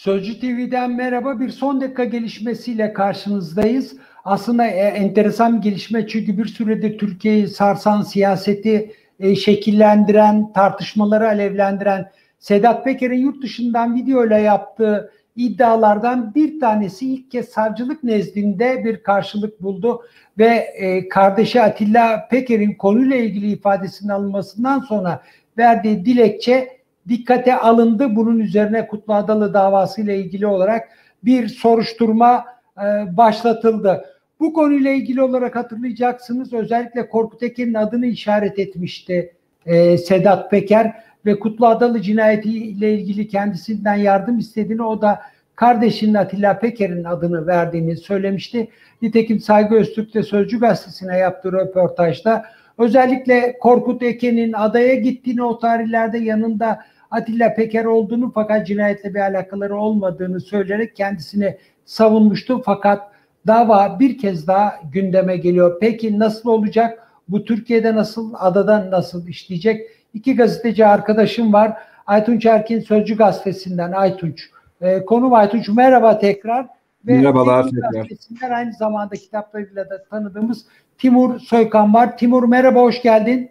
Sözcü TV'den merhaba. Bir son dakika gelişmesiyle karşınızdayız. Aslında e, enteresan bir gelişme çünkü bir süredir Türkiye'yi sarsan siyaseti e, şekillendiren, tartışmaları alevlendiren Sedat Peker'in yurt dışından videoyla yaptığı iddialardan bir tanesi ilk kez savcılık nezdinde bir karşılık buldu ve e, kardeşi Atilla Peker'in konuyla ilgili ifadesinin alınmasından sonra verdiği dilekçe dikkate alındı. Bunun üzerine Kutlu Adalı davası ile ilgili olarak bir soruşturma e, başlatıldı. Bu konuyla ilgili olarak hatırlayacaksınız özellikle Korkut Eken'in adını işaret etmişti e, Sedat Peker ve Kutlu Adalı cinayeti ile ilgili kendisinden yardım istediğini o da kardeşinin Atilla Peker'in adını verdiğini söylemişti. Nitekim Saygı Öztürk Sözcü Gazetesi'ne yaptığı röportajda özellikle Korkut Eken'in adaya gittiğini o tarihlerde yanında Atilla Peker olduğunu fakat cinayetle bir alakaları olmadığını söyleyerek kendisini savunmuştu. Fakat dava bir kez daha gündeme geliyor. Peki nasıl olacak? Bu Türkiye'de nasıl, adada nasıl işleyecek? İki gazeteci arkadaşım var. Aytunç Erkin Sözcü Gazetesi'nden Aytunç. E, konum Aytunç. Merhaba tekrar. Ve Merhabalar tekrar. Aynı zamanda kitaplarıyla da tanıdığımız Timur Soykan var. Timur merhaba, hoş geldin.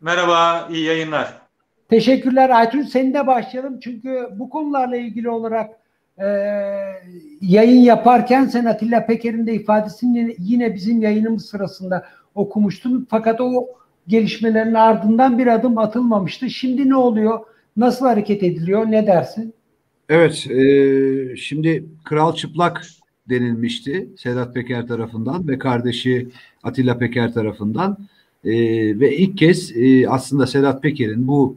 Merhaba, iyi yayınlar. Teşekkürler Aytunç. Seninle başlayalım. Çünkü bu konularla ilgili olarak e, yayın yaparken sen Atilla Peker'in de ifadesini yine bizim yayınımız sırasında okumuştun. Fakat o gelişmelerin ardından bir adım atılmamıştı. Şimdi ne oluyor? Nasıl hareket ediliyor? Ne dersin? Evet, e, şimdi Kral Çıplak denilmişti Sedat Peker tarafından ve kardeşi Atilla Peker tarafından. E, ve ilk kez e, aslında Sedat Peker'in bu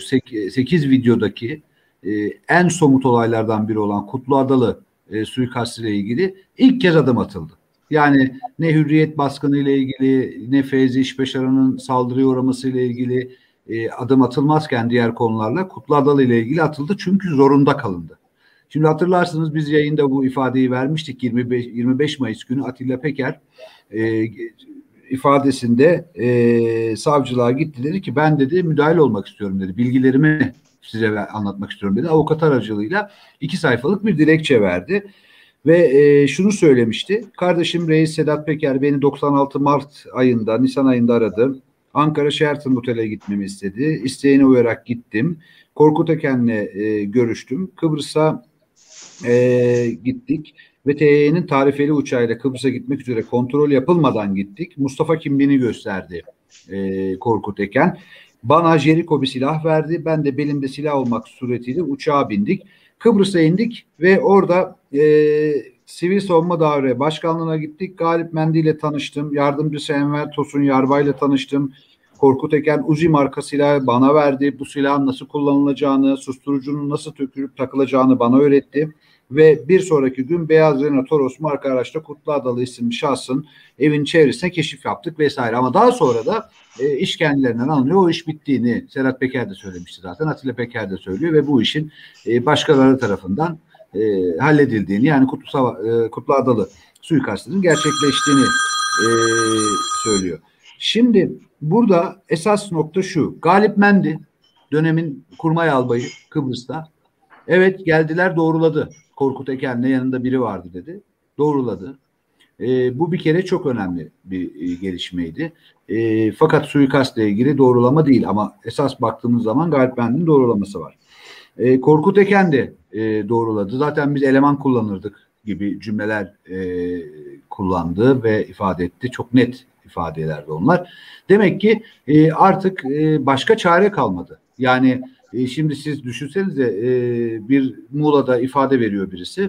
8 e, videodaki e, en somut olaylardan biri olan Kutlu Adalı e, suikastı ile ilgili ilk kez adım atıldı. Yani ne hürriyet baskını ile ilgili ne Feyzi İşbeşaran'ın saldırıya uğraması ile ilgili adım atılmazken diğer konularla Kutlu Adalı ile ilgili atıldı çünkü zorunda kalındı. Şimdi hatırlarsınız biz yayında bu ifadeyi vermiştik 25, 25 Mayıs günü Atilla Peker e, ifadesinde e, savcılığa gitti dedi ki ben dedi müdahil olmak istiyorum dedi. Bilgilerimi size anlatmak istiyorum dedi. Avukat aracılığıyla iki sayfalık bir dilekçe verdi. Ve e, şunu söylemişti. Kardeşim Reis Sedat Peker beni 96 Mart ayında, Nisan ayında aradı. Ankara Sheraton Otel'e gitmemi istedi. İsteğine uyarak gittim. Korkut Eken'le e, görüştüm. Kıbrıs'a e, gittik ve TY'nin tarifeli uçağıyla Kıbrıs'a gitmek üzere kontrol yapılmadan gittik. Mustafa kimliğini gösterdi e, Korkut Eken. Bana Jericho bir silah verdi. Ben de belimde silah olmak suretiyle uçağa bindik. Kıbrıs'a indik ve orada e, Sivil Savunma Daire Başkanlığı'na gittik. Galip Mendi ile tanıştım. Yardımcısı Enver Tosun Yarbay ile tanıştım. Korkut Eken Uzi marka silahı bana verdi. Bu silahın nasıl kullanılacağını, susturucunun nasıl tökülüp takılacağını bana öğretti ve bir sonraki gün Beyaz Renault Toros marka araçta Kutlu Adalı isimli şahsın evin çevresine keşif yaptık vesaire. Ama daha sonra da e, iş kendilerinden alınıyor. O iş bittiğini Serhat Peker de söylemişti zaten. Atilla Peker de söylüyor ve bu işin e, başkaları tarafından e, halledildiğini yani Kutlu, Sava, e, Kutlu Adalı suikastının gerçekleştiğini e, söylüyor. Şimdi burada esas nokta şu. Galip Mendi dönemin kurmay albayı Kıbrıs'ta Evet geldiler doğruladı. Korkut Eken'le yanında biri vardı dedi. Doğruladı. E, bu bir kere çok önemli bir e, gelişmeydi. E, fakat suikastla ilgili doğrulama değil ama esas baktığımız zaman Galip Bend'in doğrulaması var. E, Korkut Eken de e, doğruladı. Zaten biz eleman kullanırdık gibi cümleler e, kullandı ve ifade etti. Çok net ifadelerdi onlar. Demek ki e, artık e, başka çare kalmadı. Yani e, şimdi siz düşünsenize e, bir Muğla'da ifade veriyor birisi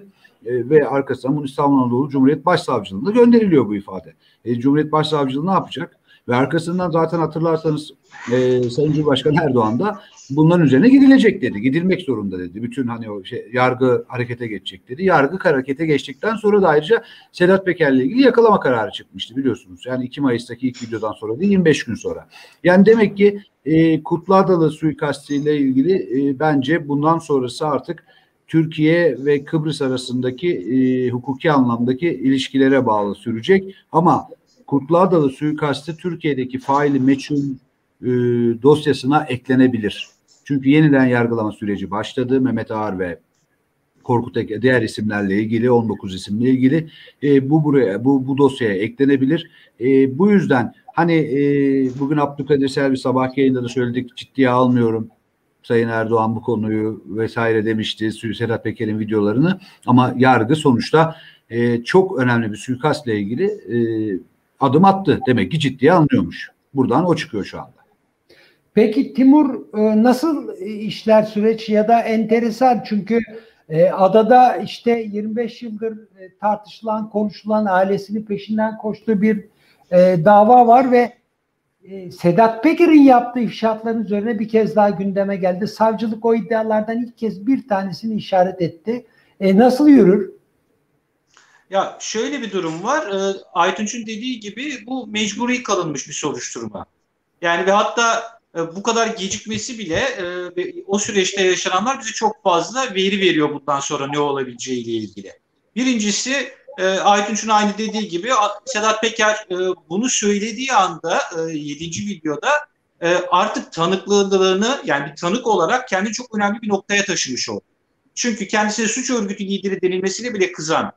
e, ve arkasından bunu İstanbul Anadolu Cumhuriyet Başsavcılığı'na gönderiliyor bu ifade. E, Cumhuriyet Başsavcılığı ne yapacak? Ve arkasından zaten hatırlarsanız e, Sayın Cumhurbaşkanı Erdoğan da bunların üzerine gidilecek dedi. Gidilmek zorunda dedi. Bütün hani o şey, yargı harekete geçecek dedi. Yargı harekete geçtikten sonra da ayrıca Sedat Peker'le ilgili yakalama kararı çıkmıştı biliyorsunuz. Yani 2 Mayıs'taki ilk videodan sonra değil 25 gün sonra. Yani demek ki e, Kutlu Adalı suikastıyla ilgili e, bence bundan sonrası artık Türkiye ve Kıbrıs arasındaki e, hukuki anlamdaki ilişkilere bağlı sürecek. Ama Kutlu Adalı suikastı Türkiye'deki faili meçhul e, dosyasına eklenebilir. Çünkü yeniden yargılama süreci başladı. Mehmet Ağar ve Korkut Eke, diğer isimlerle ilgili 19 isimle ilgili e, bu buraya bu bu dosyaya eklenebilir. E, bu yüzden hani e, bugün Abdülkadir Selvi sabah yayında da söyledik ciddiye almıyorum. Sayın Erdoğan bu konuyu vesaire demişti Sedat Peker'in videolarını ama yargı sonuçta e, çok önemli bir suikastla ilgili e, adım attı. Demek ki ciddiye alınıyormuş. Buradan o çıkıyor şu anda. Peki Timur e, nasıl işler süreç ya da enteresan çünkü e, adada işte 25 yıldır e, tartışılan, konuşulan ailesinin peşinden koştuğu bir dava var ve Sedat Peker'in yaptığı ifşaatların üzerine bir kez daha gündeme geldi. Savcılık o iddialardan ilk kez bir tanesini işaret etti. nasıl yürür? Ya şöyle bir durum var. E, Aytunç'un dediği gibi bu mecburi kalınmış bir soruşturma. Yani ve hatta e, bu kadar gecikmesi bile e, o süreçte yaşananlar bize çok fazla veri veriyor bundan sonra ne olabileceği ile ilgili. Birincisi e, Aytunç'un aynı dediği gibi Sedat Peker bunu söylediği anda 7. videoda artık tanıklığını yani bir tanık olarak kendi çok önemli bir noktaya taşımış oldu. Çünkü kendisine suç örgütü lideri denilmesine bile kızan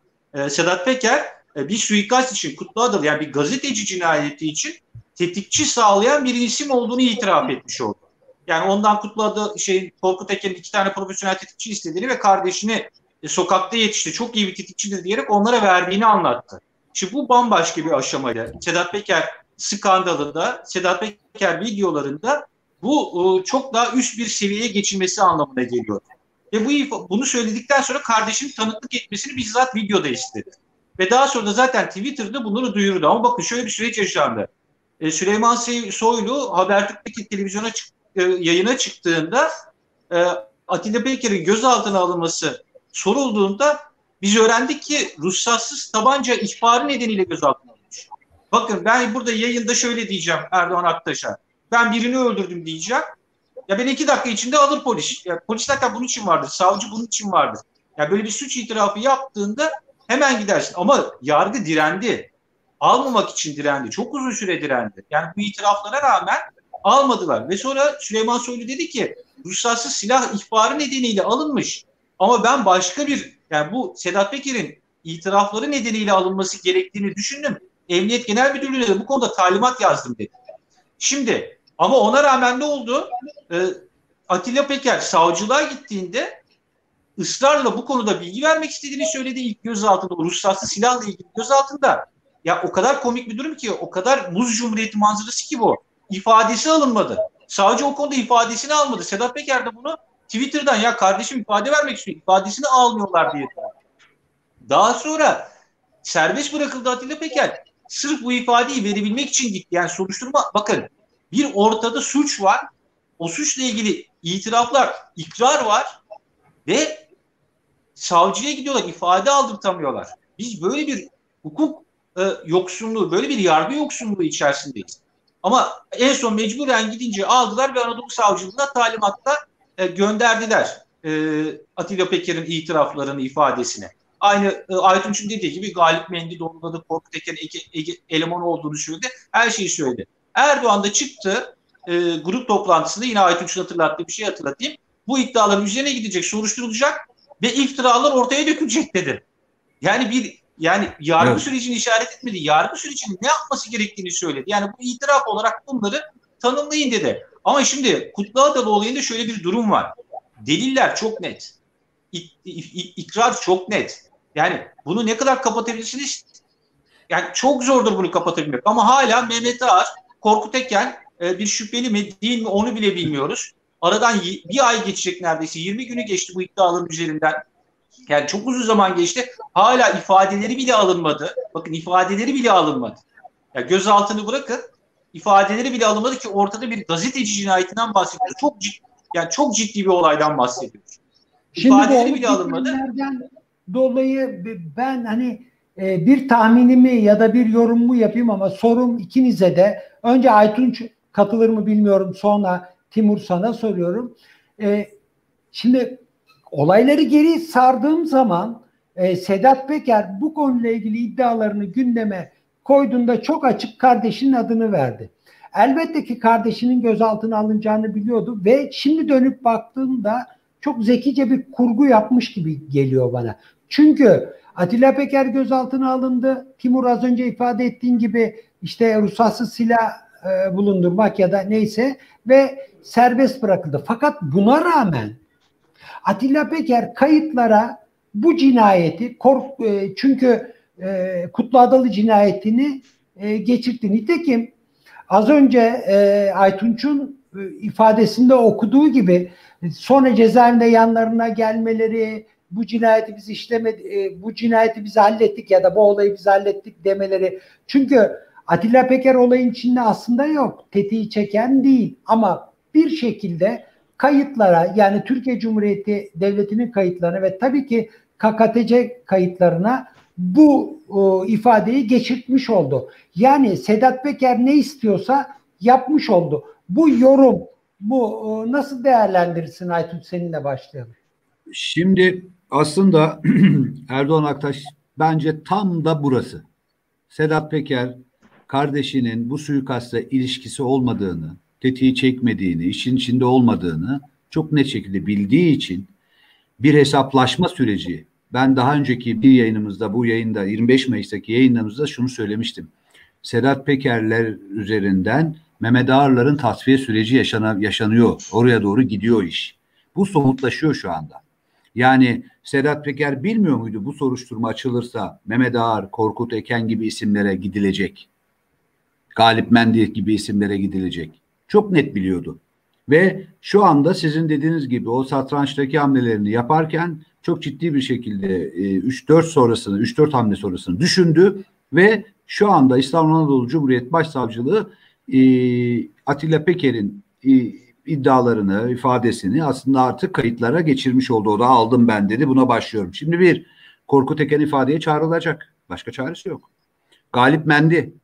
Sedat Peker bir suikast için Kutlu Adalı yani bir gazeteci cinayeti için tetikçi sağlayan bir isim olduğunu itiraf etmiş oldu. Yani ondan kutladı şey Korkut Eken'in iki tane profesyonel tetikçi istediğini ve kardeşini e, sokakta yetişti. Çok iyi bir tetikçidir diyerek onlara verdiğini anlattı. Şimdi bu bambaşka bir aşamayla Sedat Peker skandalında, Sedat Peker videolarında bu e, çok daha üst bir seviyeye geçilmesi anlamına geliyor. Ve bu bunu söyledikten sonra kardeşinin tanıklık etmesini bizzat videoda istedi. Ve daha sonra da zaten Twitter'da bunları duyurdu. Ama bakın şöyle bir süreç yaşandı. E, Süleyman Soylu Habertürk'teki televizyona çık, e, yayına çıktığında e, Atilla Peker'in gözaltına alınması sorulduğunda biz öğrendik ki ruhsatsız tabanca ihbarı nedeniyle gözaltına alınmış. Bakın ben burada yayında şöyle diyeceğim Erdoğan Aktaş'a. Ben birini öldürdüm diyeceğim. Ya ben iki dakika içinde alır polis. Ya polis zaten bunun için vardır. Savcı bunun için vardır. Ya böyle bir suç itirafı yaptığında hemen gidersin. Ama yargı direndi almamak için direndi. Çok uzun süre direndi. Yani bu itiraflara rağmen almadılar. Ve sonra Süleyman Soylu dedi ki ruhsatsız silah ihbarı nedeniyle alınmış. Ama ben başka bir yani bu Sedat Peker'in itirafları nedeniyle alınması gerektiğini düşündüm. Emniyet Genel Müdürlüğü'ne de bu konuda talimat yazdım dedi. Şimdi ama ona rağmen ne oldu? Ee, Atilla Peker savcılığa gittiğinde ısrarla bu konuda bilgi vermek istediğini söyledi ilk gözaltında. Ruhsatsız silahla ilgili gözaltında. Ya o kadar komik bir durum ki, o kadar muz cumhuriyeti manzarası ki bu. İfadesi alınmadı. Savcı o konuda ifadesini almadı. Sedat Peker de bunu Twitter'dan ya kardeşim ifade vermek istiyor. İfadesini almıyorlar diye. Daha sonra serbest bırakıldı Atilla Peker. Sırf bu ifadeyi verebilmek için gitti. Yani soruşturma bakın bir ortada suç var. O suçla ilgili itiraflar, ikrar var ve savcıya gidiyorlar, ifade aldırtamıyorlar. Biz böyle bir hukuk e, yoksunluğu, böyle bir yargı yoksunluğu içerisindeyiz. Ama en son mecburen gidince aldılar ve Anadolu Savcılığına talimatta e, gönderdiler e, Atilla Peker'in itiraflarını, ifadesine. Aynı e, Aytunç'un dediği gibi Galip Mendi doğruladı, Korkut Eker'in eleman olduğunu söyledi. Her şeyi söyledi. Erdoğan da çıktı e, grup toplantısında yine Aytunç'un hatırlattığı bir şey hatırlatayım. Bu iddiaların üzerine gidecek, soruşturulacak ve iftiralar ortaya dökülecek dedi. Yani bir yani yargı evet. sürecini işaret etmedi. Yargı sürecinin ne yapması gerektiğini söyledi. Yani bu itiraf olarak bunları tanımlayın dedi. Ama şimdi Kutlu Adalı olayında şöyle bir durum var. Deliller çok net. İ, ikrar çok net. Yani bunu ne kadar kapatabilirsiniz? Yani çok zordur bunu kapatabilmek. Ama hala Mehmet Ağar, Korkut Eken e, bir şüpheli mi değil mi onu bile bilmiyoruz. Aradan bir ay geçecek neredeyse. 20 günü geçti bu iddiaların üzerinden. Yani çok uzun zaman geçti. Hala ifadeleri bile alınmadı. Bakın ifadeleri bile alınmadı. Ya gözaltını bırakın ifadeleri bile alınmadı ki ortada bir gazeteci cinayetinden bahsediyoruz. Çok ciddi, yani çok ciddi bir olaydan bahsediyoruz. İfadeleri bile alınmadı. Dolayı ben hani e, bir tahminimi ya da bir yorumumu yapayım ama sorum ikinize de önce Aytunç katılır mı bilmiyorum sonra Timur sana soruyorum. E, şimdi Olayları geri sardığım zaman e, Sedat Peker bu konuyla ilgili iddialarını gündeme koyduğunda çok açık kardeşinin adını verdi. Elbette ki kardeşinin gözaltına alınacağını biliyordu ve şimdi dönüp baktığımda çok zekice bir kurgu yapmış gibi geliyor bana. Çünkü Atilla Peker gözaltına alındı. Timur az önce ifade ettiğin gibi işte ruhsatsız silah e, bulundurmak ya da neyse ve serbest bırakıldı. Fakat buna rağmen Atilla Peker kayıtlara bu cinayeti kork e, çünkü e, Kutlu Adalı cinayetini e, geçirdi. Nitekim az önce e, Aytunç'un e, ifadesinde okuduğu gibi sonra cezaevinde yanlarına gelmeleri, bu cinayeti biz işlemedi, e, bu cinayeti biz hallettik ya da bu olayı biz hallettik demeleri. Çünkü Atilla Peker olayın içinde aslında yok. Tetiği çeken değil ama bir şekilde kayıtlara yani Türkiye Cumhuriyeti Devleti'nin kayıtlarına ve tabii ki KKTC kayıtlarına bu o, ifadeyi geçirtmiş oldu. Yani Sedat Peker ne istiyorsa yapmış oldu. Bu yorum, bu o, nasıl değerlendirirsin Aytun seninle başlayalım. Şimdi aslında Erdoğan Aktaş bence tam da burası. Sedat Peker kardeşinin bu suikastla ilişkisi olmadığını, tetiği çekmediğini, işin içinde olmadığını çok net şekilde bildiği için bir hesaplaşma süreci. Ben daha önceki bir yayınımızda, bu yayında 25 Mayıs'taki yayınlarımızda şunu söylemiştim. Sedat Pekerler üzerinden Mehmet Ağarların tasfiye süreci yaşana, yaşanıyor. Oraya doğru gidiyor iş. Bu somutlaşıyor şu anda. Yani Sedat Peker bilmiyor muydu bu soruşturma açılırsa Mehmet Ağar, Korkut Eken gibi isimlere gidilecek. Galip Mendi gibi isimlere gidilecek. Çok net biliyordu. Ve şu anda sizin dediğiniz gibi o satrançtaki hamlelerini yaparken çok ciddi bir şekilde e, 3-4 sonrasını, 3-4 hamle sonrasını düşündü ve şu anda İstanbul Anadolu Cumhuriyet Başsavcılığı e, Atilla Peker'in e, iddialarını, ifadesini aslında artık kayıtlara geçirmiş oldu. O da aldım ben dedi. Buna başlıyorum. Şimdi bir Korkut Eken ifadeye çağrılacak. Başka çaresi yok. Galip Mendi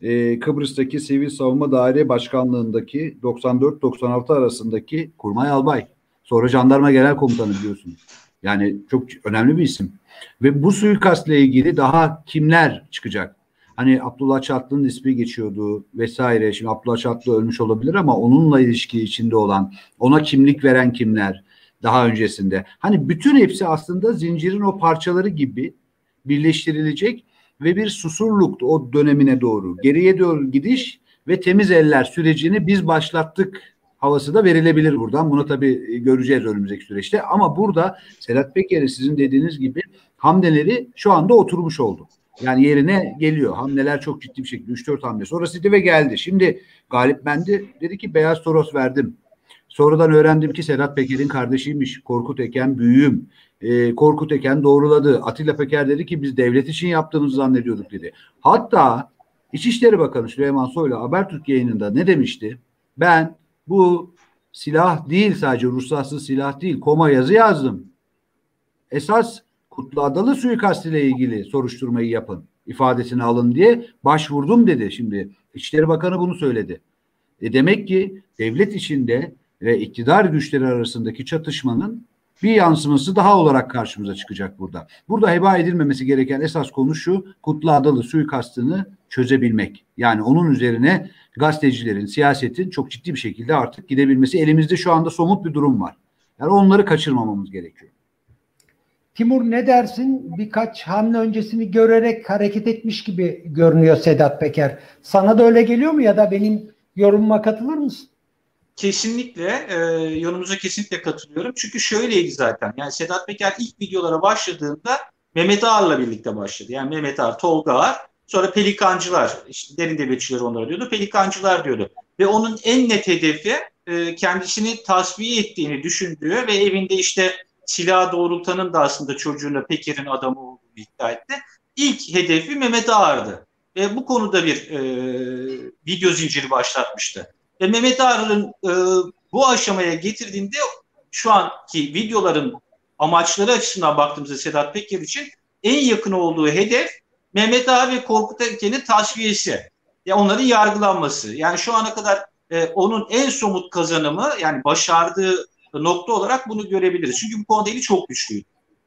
e, Kıbrıs'taki Sivil Savunma Daire Başkanlığındaki 94-96 arasındaki Kurmay Albay. Sonra Jandarma Genel Komutanı biliyorsunuz. Yani çok önemli bir isim. Ve bu suikastla ilgili daha kimler çıkacak? Hani Abdullah Çatlı'nın ismi geçiyordu vesaire. Şimdi Abdullah Çatlı ölmüş olabilir ama onunla ilişki içinde olan, ona kimlik veren kimler daha öncesinde. Hani bütün hepsi aslında zincirin o parçaları gibi birleştirilecek ve bir susurluk o dönemine doğru geriye doğru gidiş ve temiz eller sürecini biz başlattık havası da verilebilir buradan. Bunu tabii göreceğiz önümüzdeki süreçte. Ama burada Sedat Peker'in sizin dediğiniz gibi hamleleri şu anda oturmuş oldu. Yani yerine geliyor. Hamleler çok ciddi bir şekilde 3-4 hamle sonrasıydı ve geldi. Şimdi Galip Bendi dedi ki beyaz toros verdim. Sonradan öğrendim ki Sedat Peker'in kardeşiymiş. Korkut Eken büyüğüm. E, Korkut Eken doğruladı. Atilla Peker dedi ki biz devlet için yaptığımızı zannediyorduk dedi. Hatta İçişleri Bakanı Süleyman Soylu Habertürk yayınında ne demişti? Ben bu silah değil sadece ruhsatsız silah değil koma yazı yazdım. Esas Kutlu Adalı suikastıyla ilgili soruşturmayı yapın ifadesini alın diye başvurdum dedi şimdi. İçişleri Bakanı bunu söyledi. E demek ki devlet içinde ve iktidar güçleri arasındaki çatışmanın bir yansıması daha olarak karşımıza çıkacak burada. Burada heba edilmemesi gereken esas konu şu Kutlu Adalı suikastını çözebilmek. Yani onun üzerine gazetecilerin, siyasetin çok ciddi bir şekilde artık gidebilmesi. Elimizde şu anda somut bir durum var. Yani onları kaçırmamamız gerekiyor. Timur ne dersin? Birkaç hamle öncesini görerek hareket etmiş gibi görünüyor Sedat Peker. Sana da öyle geliyor mu ya da benim yorumuma katılır mısın? Kesinlikle, e, yorumunuza kesinlikle katılıyorum. Çünkü şöyleydi zaten. Yani Sedat Peker ilk videolara başladığında Mehmet Ağar'la birlikte başladı. Yani Mehmet Ağar, Tolga Ağar, sonra Pelikancılar, işte derin devletçiler onlara diyordu, Pelikancılar diyordu. Ve onun en net hedefi e, kendisini tasfiye ettiğini düşündüğü ve evinde işte silah doğrultanın da aslında çocuğuna Peker'in adamı olduğunu iddia etti. İlk hedefi Mehmet Ağar'dı. Ve bu konuda bir e, video zinciri başlatmıştı. Ve Mehmet Ağar'ın e, bu aşamaya getirdiğinde şu anki videoların amaçları açısından baktığımızda Sedat Peker için en yakın olduğu hedef Mehmet Ağar ve Korkut Erken'in tasfiyesi. Ya onların yargılanması. Yani şu ana kadar e, onun en somut kazanımı yani başardığı nokta olarak bunu görebiliriz. Çünkü bu konuda eli çok güçlüydü.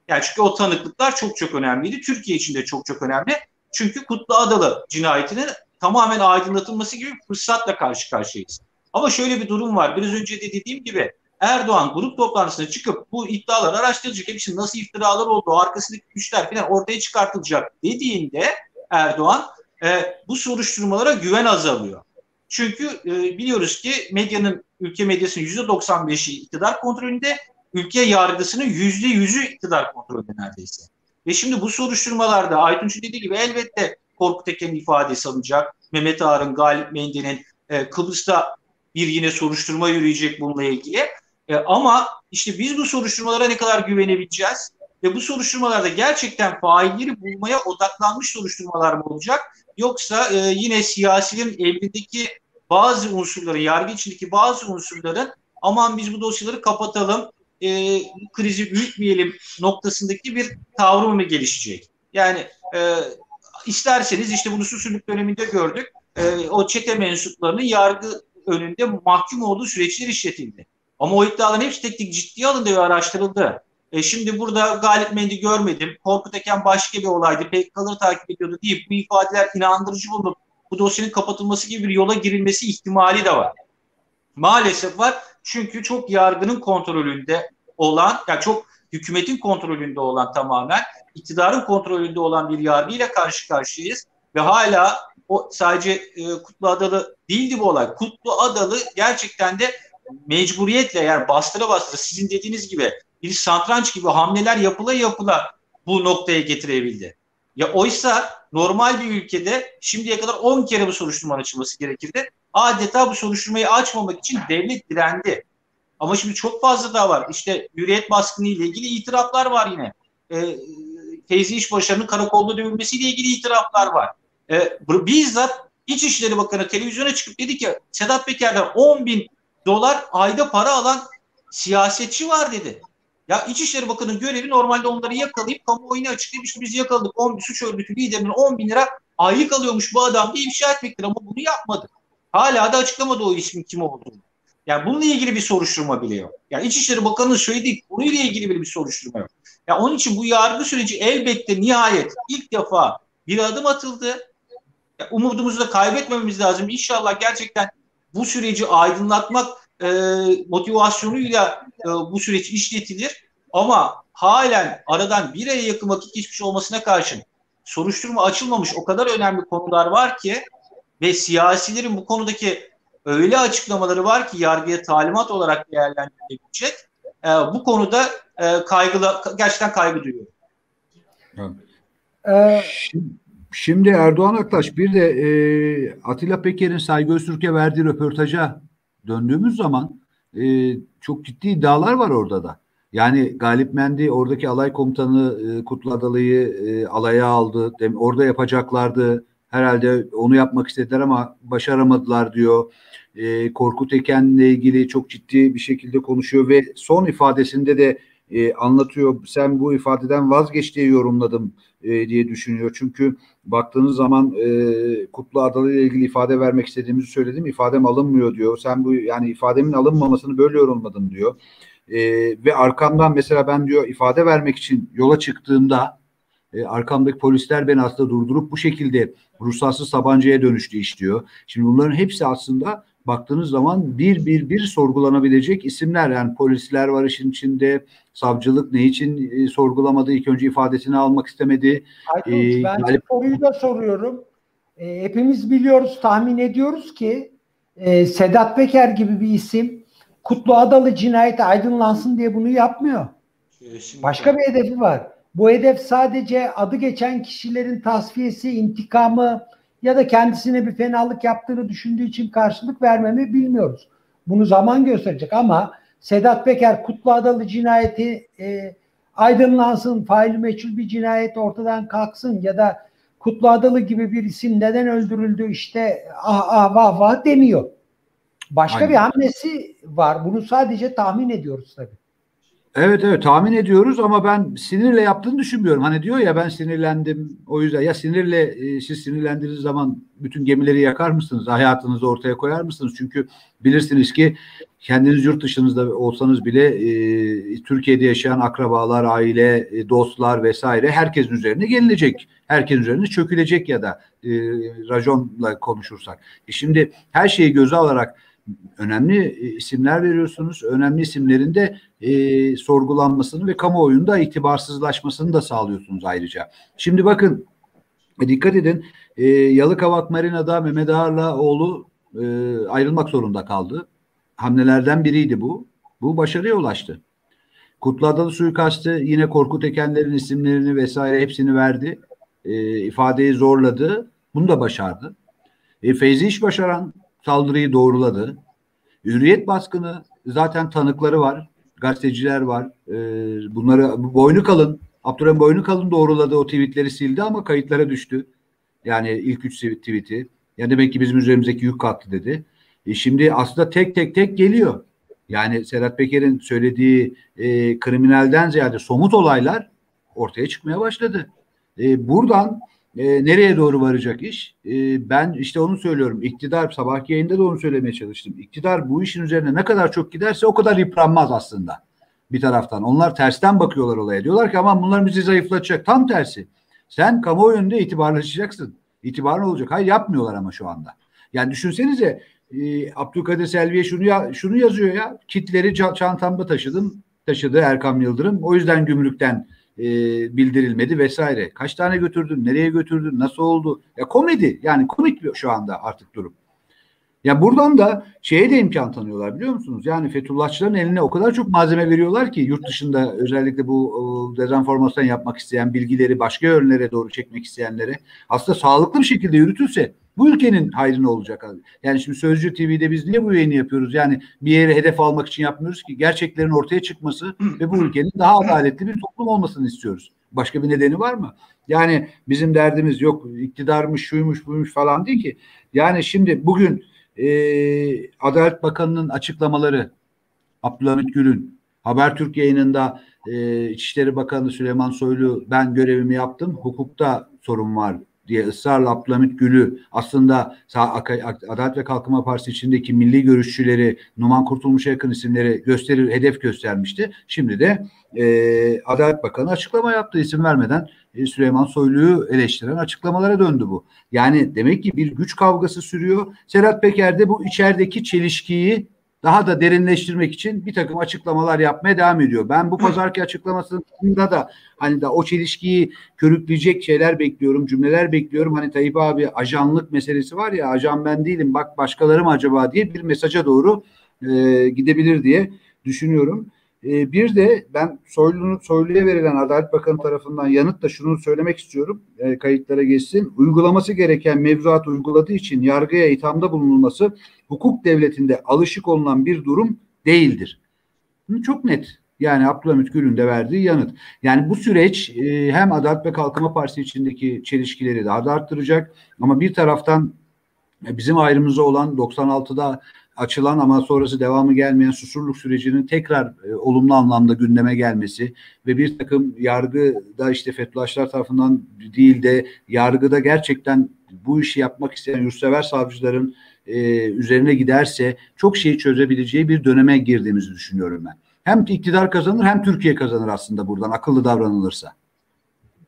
Yani çünkü o tanıklıklar çok çok önemliydi. Türkiye için de çok çok önemli. Çünkü Kutlu Adalı cinayetinin tamamen aydınlatılması gibi bir fırsatla karşı karşıyayız. Ama şöyle bir durum var. Biraz önce de dediğim gibi Erdoğan grup toplantısına çıkıp bu iddialar araştırılacak, hepsinin nasıl iftiralar olduğu, arkasındaki güçler falan ortaya çıkartılacak dediğinde Erdoğan e, bu soruşturmalara güven azalıyor. Çünkü e, biliyoruz ki medyanın, ülke medyasının %95'i iktidar kontrolünde, ülke yargısının %100'ü iktidar kontrolünde neredeyse. Ve şimdi bu soruşturmalarda Aytunç'un dediği gibi elbette Korkut Eken'in ifadesi alınacak. Mehmet Ağar'ın, Galip Mendi'nin e, Kıbrıs'ta bir yine soruşturma yürüyecek bununla ilgili. E, ama işte biz bu soruşturmalara ne kadar güvenebileceğiz? Ve bu soruşturmalarda gerçekten failleri bulmaya odaklanmış soruşturmalar mı olacak? Yoksa e, yine siyasilerin elindeki bazı unsurların, yargı içindeki bazı unsurların aman biz bu dosyaları kapatalım, e, krizi büyütmeyelim noktasındaki bir tavrı mı gelişecek? Yani e, isterseniz işte bunu susuzluk döneminde gördük. E, o çete mensuplarının yargı önünde mahkum olduğu süreçler işletildi. Ama o iddiaların hepsi tek tek ciddiye alındı ve araştırıldı. E şimdi burada Galip Mendi görmedim. Korkut Eken başka bir olaydı. PKK'ları takip ediyordu deyip bu ifadeler inandırıcı bulunup bu dosyanın kapatılması gibi bir yola girilmesi ihtimali de var. Maalesef var. Çünkü çok yargının kontrolünde olan, yani çok hükümetin kontrolünde olan tamamen, iktidarın kontrolünde olan bir yargıyla karşı karşıyayız. Ve hala o sadece e, Kutlu Adalı değildi bu olay. Kutlu Adalı gerçekten de mecburiyetle yani bastıra bastıra sizin dediğiniz gibi bir santranç gibi hamleler yapıla yapıla bu noktaya getirebildi. Ya oysa normal bir ülkede şimdiye kadar 10 kere bu soruşturma açılması gerekirdi. Adeta bu soruşturmayı açmamak için devlet direndi. Ama şimdi çok fazla daha var. İşte hürriyet baskını ile ilgili itiraflar var yine. E, Feyzi İşbaşı'nın karakolda dövülmesiyle ilgili itiraflar var. E, bizzat İçişleri Bakanı televizyona çıkıp dedi ki Sedat Peker'den 10 bin dolar ayda para alan siyasetçi var dedi. Ya İçişleri Bakanı'nın görevi normalde onları yakalayıp kamuoyuna açıklayıp işte biz yakaladık 10 suç örgütü liderinin 10 bin lira aylık alıyormuş bu adam diye ifşa etmektir ama bunu yapmadı. Hala da açıklamadı o ismin kim olduğunu. Yani bununla ilgili bir soruşturma bile yok. Yani İçişleri Bakanı'nın söylediği konuyla ilgili bile bir soruşturma yok. Yani onun için bu yargı süreci elbette nihayet ilk defa bir adım atıldı. Yani umudumuzu da kaybetmememiz lazım. İnşallah gerçekten bu süreci aydınlatmak e, motivasyonuyla e, bu süreç işletilir. Ama halen aradan bir aya yakın vakit geçmiş olmasına karşın soruşturma açılmamış o kadar önemli konular var ki ve siyasilerin bu konudaki öyle açıklamaları var ki yargıya talimat olarak değerlendirilebilecek. E, bu konuda e, kaygılı, gerçekten kaygı duyuyorum. Evet. Ee, Şimdi Erdoğan Aktaş bir de e, Atilla Peker'in Saygı Öztürk'e verdiği röportaja döndüğümüz zaman e, çok ciddi iddialar var orada da. Yani Galip Mendi oradaki alay komutanı e, Kutlu Adalı'yı e, alaya aldı. Dem, orada yapacaklardı. Herhalde onu yapmak istediler ama başaramadılar diyor. E, Korkut Eken'le ilgili çok ciddi bir şekilde konuşuyor ve son ifadesinde de e, anlatıyor. Sen bu ifadeden vazgeç diye yorumladım e, diye düşünüyor. Çünkü baktığınız zaman e, Kutlu Adalı ile ilgili ifade vermek istediğimizi söyledim. İfadem alınmıyor diyor. Sen bu yani ifademin alınmamasını böyle yorumladın diyor. E, ve arkamdan mesela ben diyor ifade vermek için yola çıktığımda e, arkamdaki polisler beni aslında durdurup bu şekilde ruhsatsız tabancaya dönüştü iş diyor. Şimdi bunların hepsi aslında baktığınız zaman bir bir bir sorgulanabilecek isimler yani polisler var işin içinde savcılık ne için e, sorgulamadı ilk önce ifadesini almak istemedi. Aytunç, ee, ben Galip... soruyu da soruyorum. E, hepimiz biliyoruz tahmin ediyoruz ki e, Sedat Peker gibi bir isim Kutlu Adalı cinayeti aydınlansın diye bunu yapmıyor. Kesinlikle. Başka bir hedefi var. Bu hedef sadece adı geçen kişilerin tasfiyesi, intikamı, ya da kendisine bir fenalık yaptığını düşündüğü için karşılık vermemi bilmiyoruz. Bunu zaman gösterecek ama Sedat Peker Kutlu Adalı cinayeti e, aydınlansın, faili meçhul bir cinayet ortadan kalksın ya da Kutlu Adalı gibi bir isim neden öldürüldü işte ah ah vah vah demiyor. Başka Aynen. bir hamlesi var. Bunu sadece tahmin ediyoruz tabii. Evet evet tahmin ediyoruz ama ben sinirle yaptığını düşünmüyorum. Hani diyor ya ben sinirlendim o yüzden ya sinirle e, siz sinirlendiğiniz zaman bütün gemileri yakar mısınız? Hayatınızı ortaya koyar mısınız? Çünkü bilirsiniz ki kendiniz yurt dışınızda olsanız bile e, Türkiye'de yaşayan akrabalar, aile, e, dostlar vesaire herkesin üzerine gelinecek. Herkesin üzerine çökülecek ya da e, raconla konuşursak. E şimdi her şeyi göze alarak önemli isimler veriyorsunuz. Önemli isimlerin de e, sorgulanmasını ve kamuoyunda itibarsızlaşmasını da sağlıyorsunuz ayrıca. Şimdi bakın e, dikkat edin e, Yalıkavak Marina'da Mehmet Ağar'la oğlu e, ayrılmak zorunda kaldı. Hamlelerden biriydi bu. Bu başarıya ulaştı. Kutlu Adalı suikastı yine Korkut Ekenler'in isimlerini vesaire hepsini verdi. E, ifadeyi zorladı. Bunu da başardı. E, Feyzi İş başaran saldırıyı doğruladı. Hürriyet baskını zaten tanıkları var. Gazeteciler var. E, bunları boynu kalın. Abdurrahim boynu kalın doğruladı. O tweetleri sildi ama kayıtlara düştü. Yani ilk üç tweet'i. Yani demek ki bizim üzerimizdeki yük kalktı dedi. E şimdi aslında tek tek tek geliyor. Yani Serhat Peker'in söylediği e, kriminalden ziyade somut olaylar ortaya çıkmaya başladı. E, buradan e, nereye doğru varacak iş? E, ben işte onu söylüyorum. İktidar sabahki yayında da onu söylemeye çalıştım. İktidar bu işin üzerine ne kadar çok giderse o kadar yıpranmaz aslında bir taraftan. Onlar tersten bakıyorlar olaya. Diyorlar ki aman bunlar bizi zayıflatacak. Tam tersi. Sen kamuoyunda itibarlaşacaksın. İtibarın olacak. Hayır yapmıyorlar ama şu anda. Yani düşünsenize e, Abdülkadir Selvi'ye şunu ya, şunu yazıyor ya. Kitleri çantamda taşıdım. Taşıdı Erkam Yıldırım. O yüzden gümrükten e, bildirilmedi vesaire. Kaç tane götürdün? Nereye götürdün? Nasıl oldu? Ya komedi. Yani komik şu anda artık durum. Ya buradan da şeye de imkan tanıyorlar biliyor musunuz? Yani Fethullahçıların eline o kadar çok malzeme veriyorlar ki yurt dışında özellikle bu dezenformasyon yapmak isteyen bilgileri başka yönlere doğru çekmek isteyenlere aslında sağlıklı bir şekilde yürütülse bu ülkenin hayrına olacak. Yani şimdi Sözcü TV'de biz niye bu yayını yapıyoruz? Yani bir yere hedef almak için yapmıyoruz ki gerçeklerin ortaya çıkması ve bu ülkenin daha adaletli bir toplum olmasını istiyoruz. Başka bir nedeni var mı? Yani bizim derdimiz yok iktidarmış, şuymuş, buymuş falan değil ki. Yani şimdi bugün e, Adalet Bakanı'nın açıklamaları, Abdülhamit Gül'ün, Habertürk yayınında e, İçişleri Bakanı Süleyman Soylu ben görevimi yaptım, hukukta sorun var diye ısrarla Abdülhamit Gül'ü aslında Adalet ve Kalkınma Partisi içindeki milli görüşçüleri, Numan Kurtulmuş'a yakın isimleri gösterir, hedef göstermişti. Şimdi de e, Adalet Bakanı açıklama yaptı isim vermeden e, Süleyman Soylu'yu eleştiren açıklamalara döndü bu. Yani demek ki bir güç kavgası sürüyor. Serhat Peker de bu içerideki çelişkiyi daha da derinleştirmek için bir takım açıklamalar yapmaya devam ediyor. Ben bu pazarki açıklamasında da hani da o çelişkiyi körükleyecek şeyler bekliyorum, cümleler bekliyorum. Hani Tayyip abi ajanlık meselesi var ya ajan ben değilim bak başkaları mı acaba diye bir mesaja doğru e, gidebilir diye düşünüyorum. E, bir de ben Soylu'nun Soylu'ya verilen Adalet Bakanı tarafından yanıt da şunu söylemek istiyorum. E, kayıtlara geçsin. Uygulaması gereken mevzuat uyguladığı için yargıya ithamda bulunulması hukuk devletinde alışık olunan bir durum değildir. Çok net. Yani Abdülhamit Gül'ün de verdiği yanıt. Yani bu süreç e, hem Adalet ve Kalkınma Partisi içindeki çelişkileri daha da arttıracak ama bir taraftan e, bizim ayrımıza olan 96'da açılan ama sonrası devamı gelmeyen susurluk sürecinin tekrar e, olumlu anlamda gündeme gelmesi ve bir takım yargıda işte Fethullahçılar tarafından değil de yargıda gerçekten bu işi yapmak isteyen yurtsever savcıların e, üzerine giderse çok şeyi çözebileceği bir döneme girdiğimizi düşünüyorum ben. Hem iktidar kazanır hem Türkiye kazanır aslında buradan akıllı davranılırsa.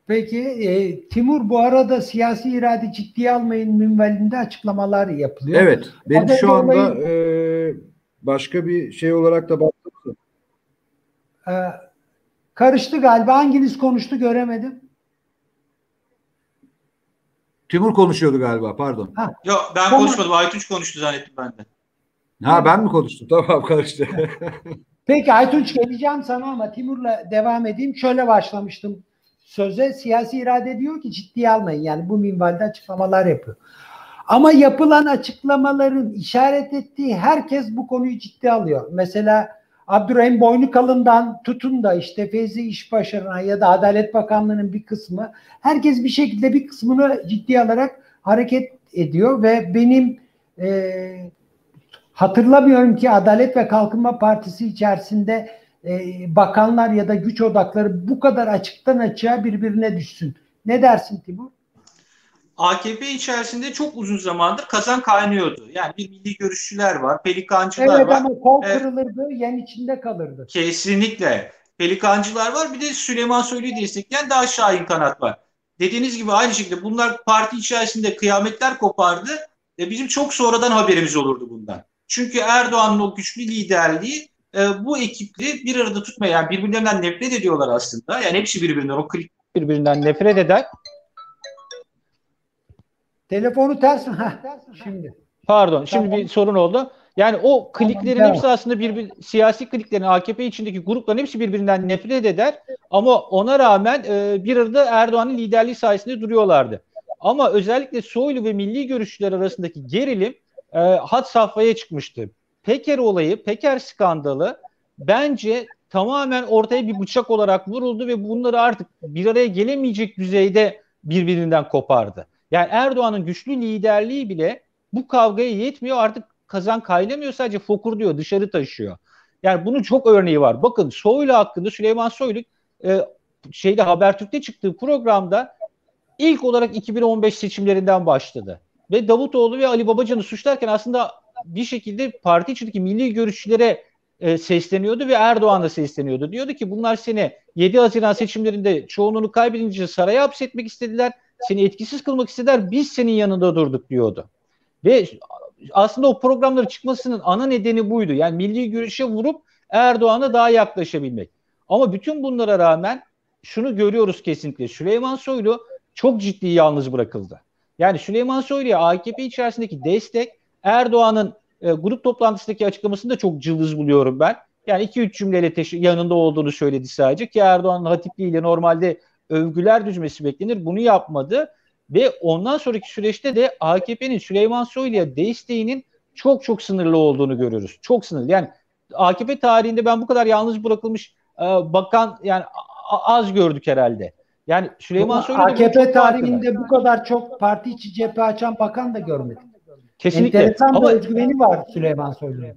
Peki e, Timur bu arada siyasi irade ciddiye almayın minvalinde açıklamalar yapılıyor. Evet. Ben şu anda olayı, e, başka bir şey olarak da baktım. E, karıştı galiba. Hanginiz konuştu göremedim. Timur konuşuyordu galiba pardon. Ha. Yok ben tamam. konuşmadım. Aytunç konuştu zannettim ben de. Ha ben mi konuştum? Tamam karıştı. Peki Aytunç geleceğim sana ama Timur'la devam edeyim. Şöyle başlamıştım söze siyasi irade diyor ki ciddiye almayın. Yani bu minvalde açıklamalar yapıyor. Ama yapılan açıklamaların işaret ettiği herkes bu konuyu ciddiye alıyor. Mesela Abdurrahim Boynukalın'dan tutun da işte Feyzi İşbaşı'na ya da Adalet Bakanlığı'nın bir kısmı herkes bir şekilde bir kısmını ciddiye alarak hareket ediyor ve benim e, hatırlamıyorum ki Adalet ve Kalkınma Partisi içerisinde e, bakanlar ya da güç odakları bu kadar açıktan açığa birbirine düşsün. Ne dersin Timur? AKP içerisinde çok uzun zamandır kazan kaynıyordu. Yani bir milli görüşçüler var, pelikancılar evet, var. Evet ama kol kırılırdı, evet. yen içinde kalırdı. Kesinlikle. Pelikancılar var. Bir de Süleyman Soylu'yu destekleyen daha şahin kanat var. Dediğiniz gibi aynı şekilde bunlar parti içerisinde kıyametler kopardı. E bizim çok sonradan haberimiz olurdu bundan. Çünkü Erdoğan'ın o güçlü liderliği e, bu ekipli bir arada tutmaya yani birbirlerinden nefret ediyorlar aslında. Yani hepsi birbirinden o klik birbirinden nefret eder. Telefonu ters mi? şimdi. Pardon. Şimdi tamam. bir sorun oldu. Yani o kliklerin tamam, hepsi aslında bir, siyasi kliklerin AKP içindeki grupların hepsi birbirinden nefret eder. Ama ona rağmen e, bir arada Erdoğan'ın liderliği sayesinde duruyorlardı. Ama özellikle Soylu ve milli görüşçüler arasındaki gerilim e, had safhaya çıkmıştı. Peker olayı, Peker skandalı bence tamamen ortaya bir bıçak olarak vuruldu ve bunları artık bir araya gelemeyecek düzeyde birbirinden kopardı. Yani Erdoğan'ın güçlü liderliği bile bu kavgaya yetmiyor artık kazan kaynamıyor sadece fokur diyor dışarı taşıyor. Yani bunun çok örneği var. Bakın Soylu hakkında Süleyman Soylu e, şeyde Habertürk'te çıktığı programda ilk olarak 2015 seçimlerinden başladı. Ve Davutoğlu ve Ali Babacan'ı suçlarken aslında bir şekilde parti içindeki milli görüşçülere e, sesleniyordu ve Erdoğan da sesleniyordu. Diyordu ki bunlar seni 7 Haziran seçimlerinde çoğunluğunu kaybedince saraya hapsetmek istediler. Seni etkisiz kılmak istediler. Biz senin yanında durduk diyordu. Ve aslında o programların çıkmasının ana nedeni buydu. Yani milli görüşe vurup Erdoğan'a daha yaklaşabilmek. Ama bütün bunlara rağmen şunu görüyoruz kesinlikle. Süleyman Soylu çok ciddi yalnız bırakıldı. Yani Süleyman Soylu'ya AKP içerisindeki destek Erdoğan'ın e, grup toplantısındaki açıklamasını da çok cılız buluyorum ben. Yani iki üç cümleyle yanında olduğunu söyledi sadece ki Erdoğan'ın hatipliğiyle normalde övgüler düzmesi beklenir. Bunu yapmadı ve ondan sonraki süreçte de AKP'nin Süleyman Soylu'ya desteğinin çok çok sınırlı olduğunu görüyoruz. Çok sınırlı. Yani AKP tarihinde ben bu kadar yalnız bırakılmış e, bakan yani az gördük herhalde. Yani Süleyman Soylu AKP tarihinde bu kadar çok parti içi cephe açan bakan da görmedik. Kesinlikle. Enteresan Ama, bir özgüveni var Süleyman Soylu'nun.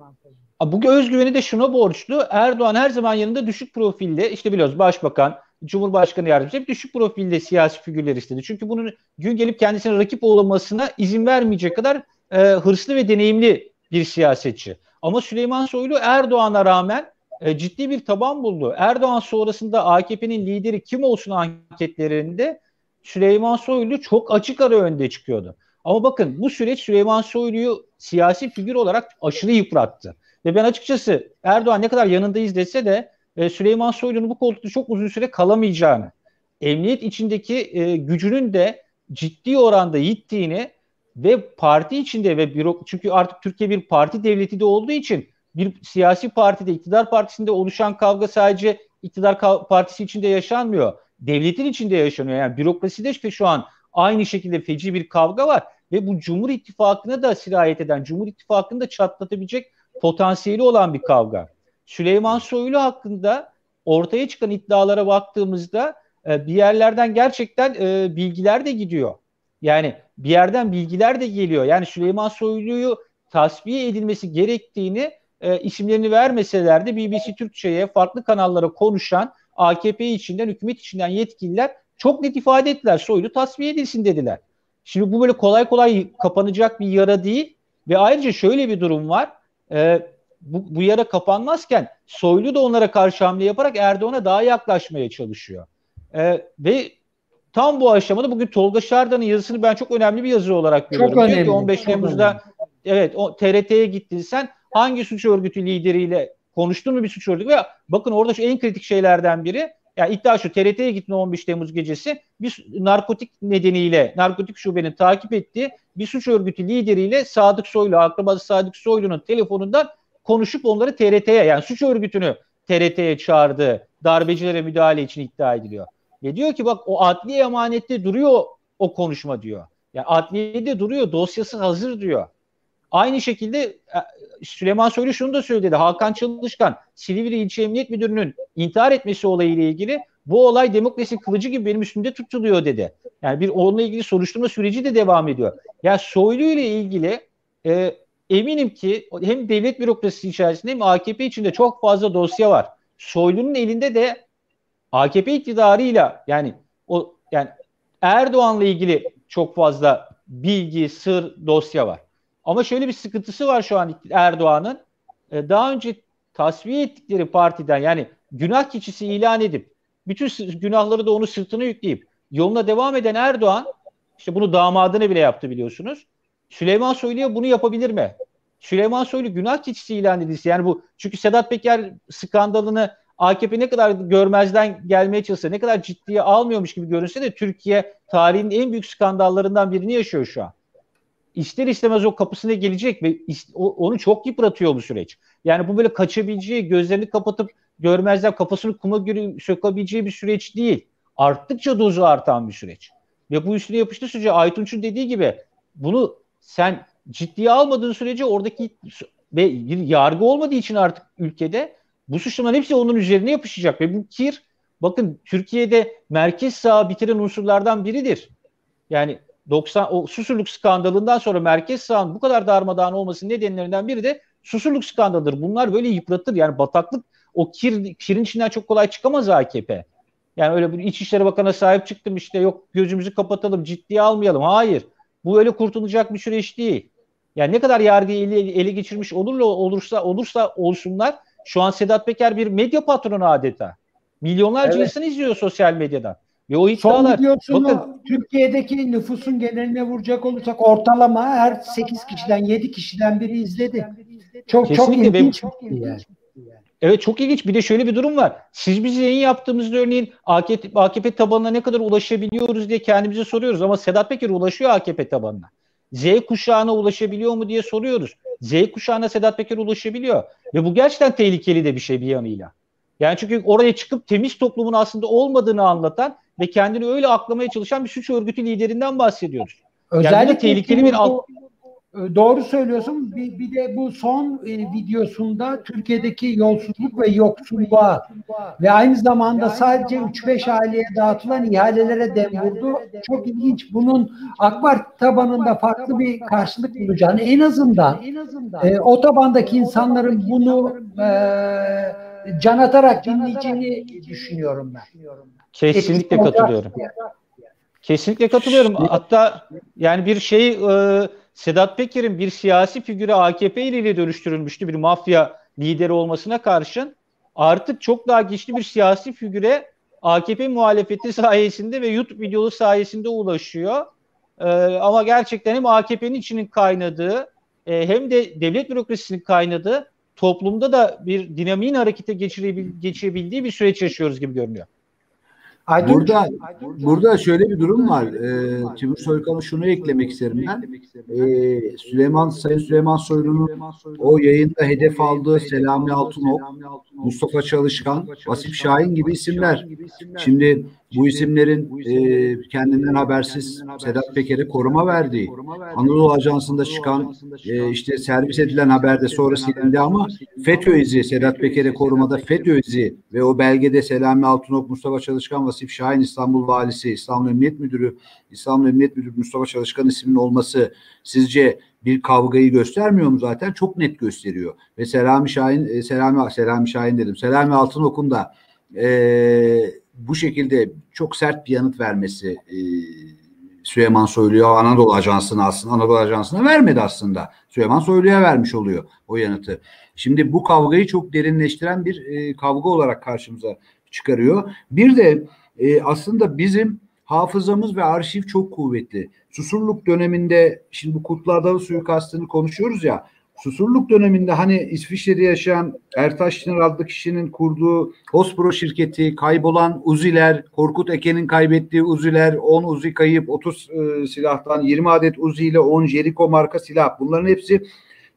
Bu özgüveni de şuna borçlu. Erdoğan her zaman yanında düşük profilde işte biliyoruz başbakan, Cumhurbaşkanı yardımcısı hep düşük profilde siyasi figürler istedi. Çünkü bunun gün gelip kendisine rakip olmasına izin vermeyecek kadar e, hırslı ve deneyimli bir siyasetçi. Ama Süleyman Soylu Erdoğan'a rağmen e, ciddi bir taban buldu. Erdoğan sonrasında AKP'nin lideri kim olsun anketlerinde Süleyman Soylu çok açık ara önde çıkıyordu. Ama bakın bu süreç Süleyman Soylu'yu siyasi figür olarak aşırı yıprattı. Ve ben açıkçası Erdoğan ne kadar yanındayız dese de e, Süleyman Soylu'nun bu koltukta çok uzun süre kalamayacağını, emniyet içindeki e, gücünün de ciddi oranda yittiğini ve parti içinde ve çünkü artık Türkiye bir parti devleti de olduğu için bir siyasi partide, iktidar partisinde oluşan kavga sadece iktidar partisi içinde yaşanmıyor. Devletin içinde yaşanıyor. Yani bürokraside işte şu an aynı şekilde feci bir kavga var ve bu Cumhur İttifakı'na da sirayet eden, Cumhur İttifakı'nı da çatlatabilecek potansiyeli olan bir kavga. Süleyman Soylu hakkında ortaya çıkan iddialara baktığımızda e, bir yerlerden gerçekten e, bilgiler de gidiyor. Yani bir yerden bilgiler de geliyor. Yani Süleyman Soylu'yu tasfiye edilmesi gerektiğini e, isimlerini vermeseler de BBC Türkçe'ye farklı kanallara konuşan AKP içinden, hükümet içinden yetkililer çok net ifade ettiler. Soylu tasfiye edilsin dediler. Şimdi bu böyle kolay kolay kapanacak bir yara değil ve ayrıca şöyle bir durum var. E, bu, bu yara kapanmazken Soylu da onlara karşı hamle yaparak Erdoğan'a daha yaklaşmaya çalışıyor. E, ve tam bu aşamada bugün Tolga Şardan'ın yazısını ben çok önemli bir yazı olarak görüyorum. Çok önemli. 15 Temmuz'da önemli. evet o TRT'ye gittin sen hangi suç örgütü lideriyle konuştun mu bir suç örgütü? Ve bakın orada şu en kritik şeylerden biri yani iddia şu TRT'ye gittin 15 Temmuz gecesi bir narkotik nedeniyle narkotik şubenin takip ettiği bir suç örgütü lideriyle Sadık Soylu, akrabası Sadık Soylu'nun telefonundan konuşup onları TRT'ye yani suç örgütünü TRT'ye çağırdı. Darbecilere müdahale için iddia ediliyor. Ve diyor ki bak o adli emanette duruyor o konuşma diyor. Yani adliyede duruyor dosyası hazır diyor. Aynı şekilde e, Süleyman Soylu şunu da söyledi. Hakan Çalışkan Silivri İlçe Emniyet Müdürü'nün intihar etmesi olayıyla ilgili bu olay demokrasi kılıcı gibi benim üstümde tutuluyor dedi. Yani bir onunla ilgili soruşturma süreci de devam ediyor. Yani Soylu ile ilgili e, eminim ki hem devlet bürokrasisi içerisinde hem AKP içinde çok fazla dosya var. Soylu'nun elinde de AKP iktidarıyla yani o yani Erdoğan'la ilgili çok fazla bilgi, sır, dosya var. Ama şöyle bir sıkıntısı var şu an Erdoğan'ın. Ee, daha önce tasfiye ettikleri partiden yani günah keçisi ilan edip bütün günahları da onu sırtına yükleyip yoluna devam eden Erdoğan işte bunu damadını bile yaptı biliyorsunuz. Süleyman Soylu'ya bunu yapabilir mi? Süleyman Soylu günah keçisi ilan edilse yani bu çünkü Sedat Peker skandalını AKP ne kadar görmezden gelmeye çalışsa, ne kadar ciddiye almıyormuş gibi görünse de Türkiye tarihinin en büyük skandallarından birini yaşıyor şu an. İster istemez o kapısına gelecek ve onu çok yıpratıyor bu süreç. Yani bu böyle kaçabileceği, gözlerini kapatıp görmezden kafasını kuma göre sokabileceği bir süreç değil. Arttıkça dozu artan bir süreç. Ve bu üstüne yapıştı sürece Aytunç'un dediği gibi bunu sen ciddiye almadığın sürece oradaki ve bir yargı olmadığı için artık ülkede bu suçlamaların hepsi onun üzerine yapışacak ve bu kir bakın Türkiye'de merkez sağ bitiren unsurlardan biridir. Yani 90 o susurluk skandalından sonra merkez sağın bu kadar darmadağın olmasının nedenlerinden biri de susurluk skandalıdır. Bunlar böyle yıpratır. Yani bataklık o kir, kirin içinden çok kolay çıkamaz AKP. Yani öyle bir İçişleri Bakanı'na sahip çıktım işte yok gözümüzü kapatalım ciddiye almayalım. Hayır. Bu öyle kurtulacak bir süreç değil. Yani ne kadar yargıyı ele, ele geçirmiş olurla olursa olursa olsunlar şu an Sedat Peker bir medya patronu adeta. Milyonlarca evet. insan izliyor sosyal medyadan. Ve o iddialar, Son bakın, Türkiye'deki nüfusun geneline vuracak olursak ortalama her 8 kişiden 7 kişiden biri izledi. Çok çok ilginç. Yani. Evet çok ilginç. Bir de şöyle bir durum var. Siz biz yayın yaptığımızda örneğin AKP, AKP tabanına ne kadar ulaşabiliyoruz diye kendimize soruyoruz. Ama Sedat Peker ulaşıyor AKP tabanına. Z kuşağına ulaşabiliyor mu diye soruyoruz. Z kuşağına Sedat Peker ulaşabiliyor. Ve bu gerçekten tehlikeli de bir şey bir yanıyla. Yani çünkü oraya çıkıp temiz toplumun aslında olmadığını anlatan ve kendini öyle aklamaya çalışan bir suç örgütü liderinden bahsediyoruz. Özellikle yani tehlikeli bir alt doğru söylüyorsun. Bir, bir de bu son e, videosunda Türkiye'deki yolsuzluk ve yoksulluğa ve aynı zamanda sadece 3-5 aileye dağıtılan ihalelere dem vurdu. Çok ilginç. Bunun AK tabanında farklı bir karşılık bulacağını en azından e, o tabandaki insanların bunu e, can atarak dinleyeceğini düşünüyorum ben. Kesinlikle katılıyorum. Kesinlikle katılıyorum. Hatta yani bir şey e, Sedat Peker'in bir siyasi figüre AKP ile dönüştürülmüştü bir mafya lideri olmasına karşın artık çok daha güçlü bir siyasi figüre AKP muhalefeti sayesinde ve YouTube videolu sayesinde ulaşıyor. Ee, ama gerçekten hem AKP'nin içinin kaynadığı e, hem de devlet bürokrasisinin kaynadığı toplumda da bir dinamiğin harekete geçirebildiği bir süreç yaşıyoruz gibi görünüyor. Aydın, burada Aydın, burada şöyle bir durum var. Ee, Timur Soykan'a şunu eklemek isterim ben. Ee, Süleyman Sayın Süleyman Soylu'nun o yayında hedef aldığı Selami Altınok, Mustafa Çalışkan, Vasip Şahin gibi isimler. Şimdi bu isimlerin e, kendinden habersiz Sedat Peker'e koruma verdiği, Anadolu Ajansı'nda çıkan e, işte servis edilen haberde sonra silindi ama FETÖ izi, Sedat Peker'e korumada FETÖ izi ve o belgede Selami Altınok, Mustafa Çalışkan, Vasip Şahin, İstanbul Valisi, İstanbul Emniyet Müdürü, İstanbul Emniyet Müdürü Mustafa Çalışkan isminin olması sizce bir kavgayı göstermiyor mu zaten? Çok net gösteriyor. Ve Selami Şahin, e, Selami, Selami Şahin dedim. Selami Altınok'un da eee bu şekilde çok sert bir yanıt vermesi e, Süleyman Soylu'ya Anadolu Ajansı'na aslında Anadolu Ajansı'na vermedi aslında. Süleyman Soylu'ya vermiş oluyor o yanıtı. Şimdi bu kavgayı çok derinleştiren bir e, kavga olarak karşımıza çıkarıyor. Bir de e, aslında bizim hafızamız ve arşiv çok kuvvetli. Susurluk döneminde şimdi bu Kutlu Adalı suikastını konuşuyoruz ya Susurluk döneminde hani İsviçre'de yaşayan Ertaş Çınar adlı kişinin kurduğu Hospro şirketi, kaybolan Uziler, Korkut Eke'nin kaybettiği Uziler, 10 Uzi kayıp, 30 e, silahtan 20 adet Uzi ile 10 Jericho marka silah. Bunların hepsi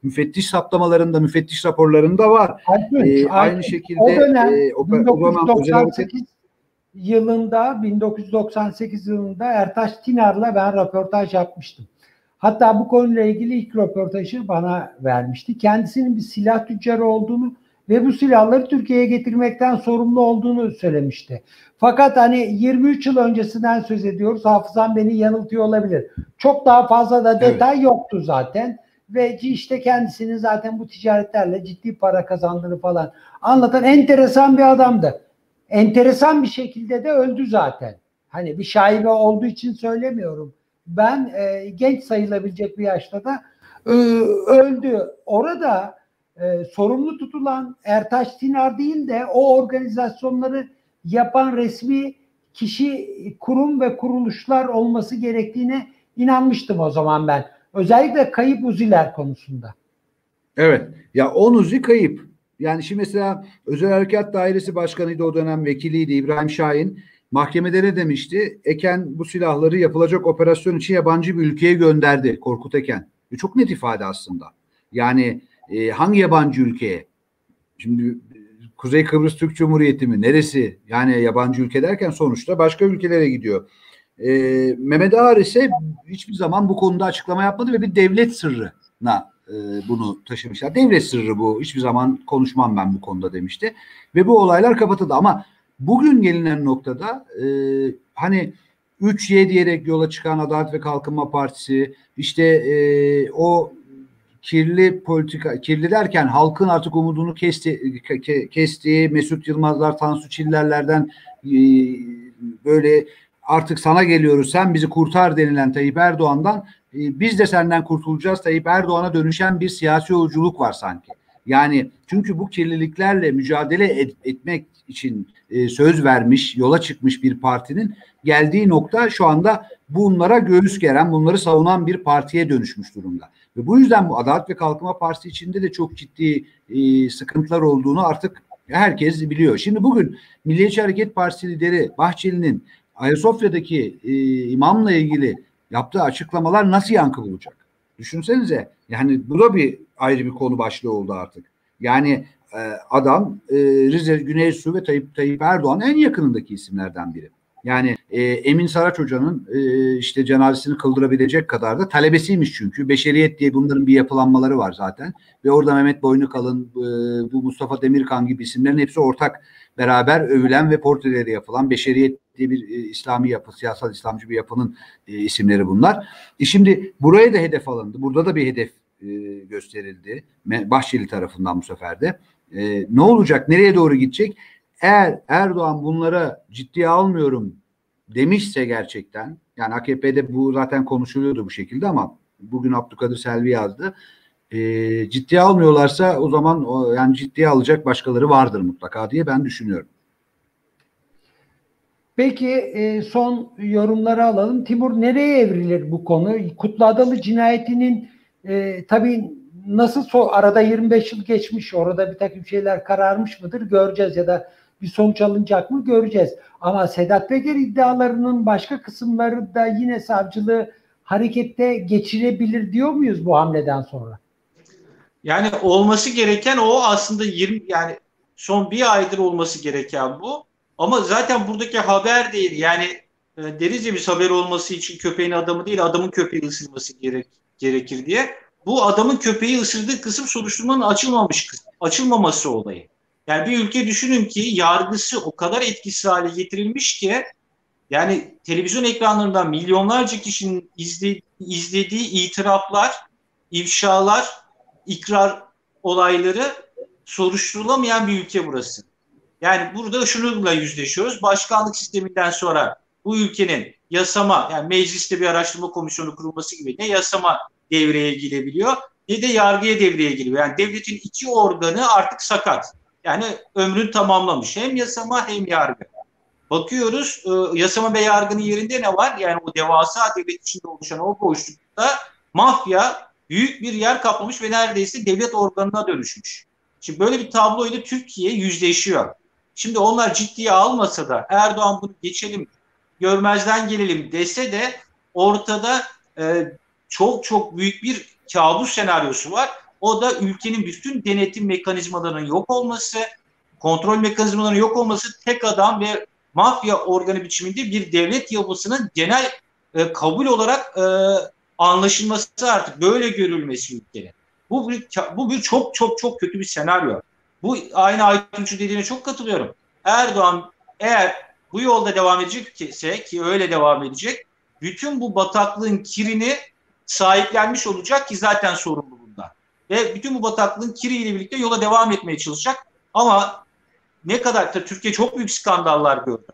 müfettiş saptamalarında, müfettiş raporlarında var. Ee, aynı şekilde o dönem e, o, 1998 yılında 1998 yılında Ertaş Tinar'la ben röportaj yapmıştım. Hatta bu konuyla ilgili ilk röportajı bana vermişti. Kendisinin bir silah tüccarı olduğunu ve bu silahları Türkiye'ye getirmekten sorumlu olduğunu söylemişti. Fakat hani 23 yıl öncesinden söz ediyoruz. Hafızam beni yanıltıyor olabilir. Çok daha fazla da detay evet. yoktu zaten. Ve işte kendisinin zaten bu ticaretlerle ciddi para kazandığını falan anlatan enteresan bir adamdı. Enteresan bir şekilde de öldü zaten. Hani bir şaibe olduğu için söylemiyorum ben e, genç sayılabilecek bir yaşta da e, öldü. Orada e, sorumlu tutulan Ertaş Tinar değil de o organizasyonları yapan resmi kişi, kurum ve kuruluşlar olması gerektiğine inanmıştım o zaman ben. Özellikle kayıp uziler konusunda. Evet. Ya Onuzi kayıp. Yani şimdi mesela Özel Harekat Dairesi Başkanıydı o dönem vekiliydi İbrahim Şahin. Mahkemede ne demişti? Eken bu silahları yapılacak operasyon için yabancı bir ülkeye gönderdi Korkut Eken. E çok net ifade aslında. Yani e, hangi yabancı ülkeye? Şimdi Kuzey Kıbrıs Türk Cumhuriyeti mi? Neresi? Yani yabancı ülke derken sonuçta başka ülkelere gidiyor. E, Mehmet Ağar ise hiçbir zaman bu konuda açıklama yapmadı ve bir devlet sırrına e, bunu taşımışlar. Devlet sırrı bu. Hiçbir zaman konuşmam ben bu konuda demişti. Ve bu olaylar kapatıldı. Ama bugün gelinen noktada e, hani 3Y diyerek yola çıkan Adalet ve Kalkınma Partisi işte e, o kirli politika, kirli derken halkın artık umudunu kesti, kestiği Mesut Yılmazlar, Tansu Çillerlerden e, böyle artık sana geliyoruz sen bizi kurtar denilen Tayyip Erdoğan'dan e, biz de senden kurtulacağız Tayyip Erdoğan'a dönüşen bir siyasi yolculuk var sanki. Yani çünkü bu kirliliklerle mücadele et, etmek için e, söz vermiş, yola çıkmış bir partinin geldiği nokta şu anda bunlara göğüs geren, bunları savunan bir partiye dönüşmüş durumda. Ve bu yüzden bu Adalet ve Kalkınma Partisi içinde de çok ciddi e, sıkıntılar olduğunu artık herkes biliyor. Şimdi bugün Milliyetçi Hareket Partisi lideri Bahçeli'nin Ayasofya'daki e, imamla ilgili yaptığı açıklamalar nasıl yankı bulacak? Düşünsenize yani bu da bir ayrı bir konu başlığı oldu artık. Yani e, adam e, Rize Güneysu ve Tayyip, Tayyip Erdoğan en yakınındaki isimlerden biri. Yani e, Emin Saraç Hoca'nın e, işte cenazesini kıldırabilecek kadar da talebesiymiş çünkü. Beşeriyet diye bunların bir yapılanmaları var zaten. Ve orada Mehmet Boynukalın, e, bu Mustafa Demirkan gibi isimlerin hepsi ortak beraber övülen ve portreleri yapılan Beşeriyet diye bir e, İslami yapı, siyasal İslamcı bir yapının e, isimleri bunlar. E şimdi buraya da hedef alındı. Burada da bir hedef e, gösterildi. Bahçeli tarafından bu sefer de. E, ne olacak? Nereye doğru gidecek? Eğer Erdoğan bunlara ciddiye almıyorum demişse gerçekten yani AKP'de bu zaten konuşuluyordu bu şekilde ama bugün Abdülkadir Selvi yazdı. E, ciddiye almıyorlarsa o zaman o, yani ciddiye alacak başkaları vardır mutlaka diye ben düşünüyorum. Peki e, son yorumları alalım. Timur nereye evrilir bu konu? Kutlu Adalı cinayetinin e, tabii nasıl so arada 25 yıl geçmiş orada bir takım şeyler kararmış mıdır göreceğiz ya da bir sonuç alınacak mı göreceğiz. Ama Sedat Peker iddialarının başka kısımları da yine savcılığı harekette geçirebilir diyor muyuz bu hamleden sonra? Yani olması gereken o aslında 20 yani son bir aydır olması gereken bu. Ama zaten buradaki haber değil. Yani e, deriz ya biz haber olması için köpeğin adamı değil adamın köpeği ısırması gerek, gerekir diye. Bu adamın köpeği ısırdığı kısım soruşturmanın açılmamış açılmaması olayı. Yani bir ülke düşünün ki yargısı o kadar etkisiz hale getirilmiş ki yani televizyon ekranlarından milyonlarca kişinin izle, izlediği itiraflar, ifşalar, ikrar olayları soruşturulamayan bir ülke burası. Yani burada şununla yüzleşiyoruz. Başkanlık sisteminden sonra bu ülkenin yasama yani mecliste bir araştırma komisyonu kurulması gibi ne yasama devreye girebiliyor ne de yargıya devreye giriyor. Yani devletin iki organı artık sakat. Yani ömrün tamamlamış. Hem yasama hem yargı. Bakıyoruz e, yasama ve yargının yerinde ne var? Yani o devasa devlet içinde oluşan o boşlukta mafya büyük bir yer kaplamış ve neredeyse devlet organına dönüşmüş. Şimdi böyle bir tabloyla Türkiye yüzleşiyor. Şimdi onlar ciddiye almasa da Erdoğan bunu geçelim, görmezden gelelim dese de ortada e, çok çok büyük bir kabus senaryosu var. O da ülkenin bütün denetim mekanizmalarının yok olması, kontrol mekanizmalarının yok olması, tek adam ve mafya organı biçiminde bir devlet yapısının genel e, kabul olarak e, anlaşılması artık böyle görülmesi ülkenin. Bu bir, bu bir çok çok çok kötü bir senaryo. Bu aynı Aytunç'u dediğine çok katılıyorum. Erdoğan eğer bu yolda devam edecekse ki öyle devam edecek bütün bu bataklığın kirini sahiplenmiş olacak ki zaten sorumlu bunda. Ve bütün bu bataklığın kiriyle birlikte yola devam etmeye çalışacak. Ama ne kadar Türkiye çok büyük skandallar gördü.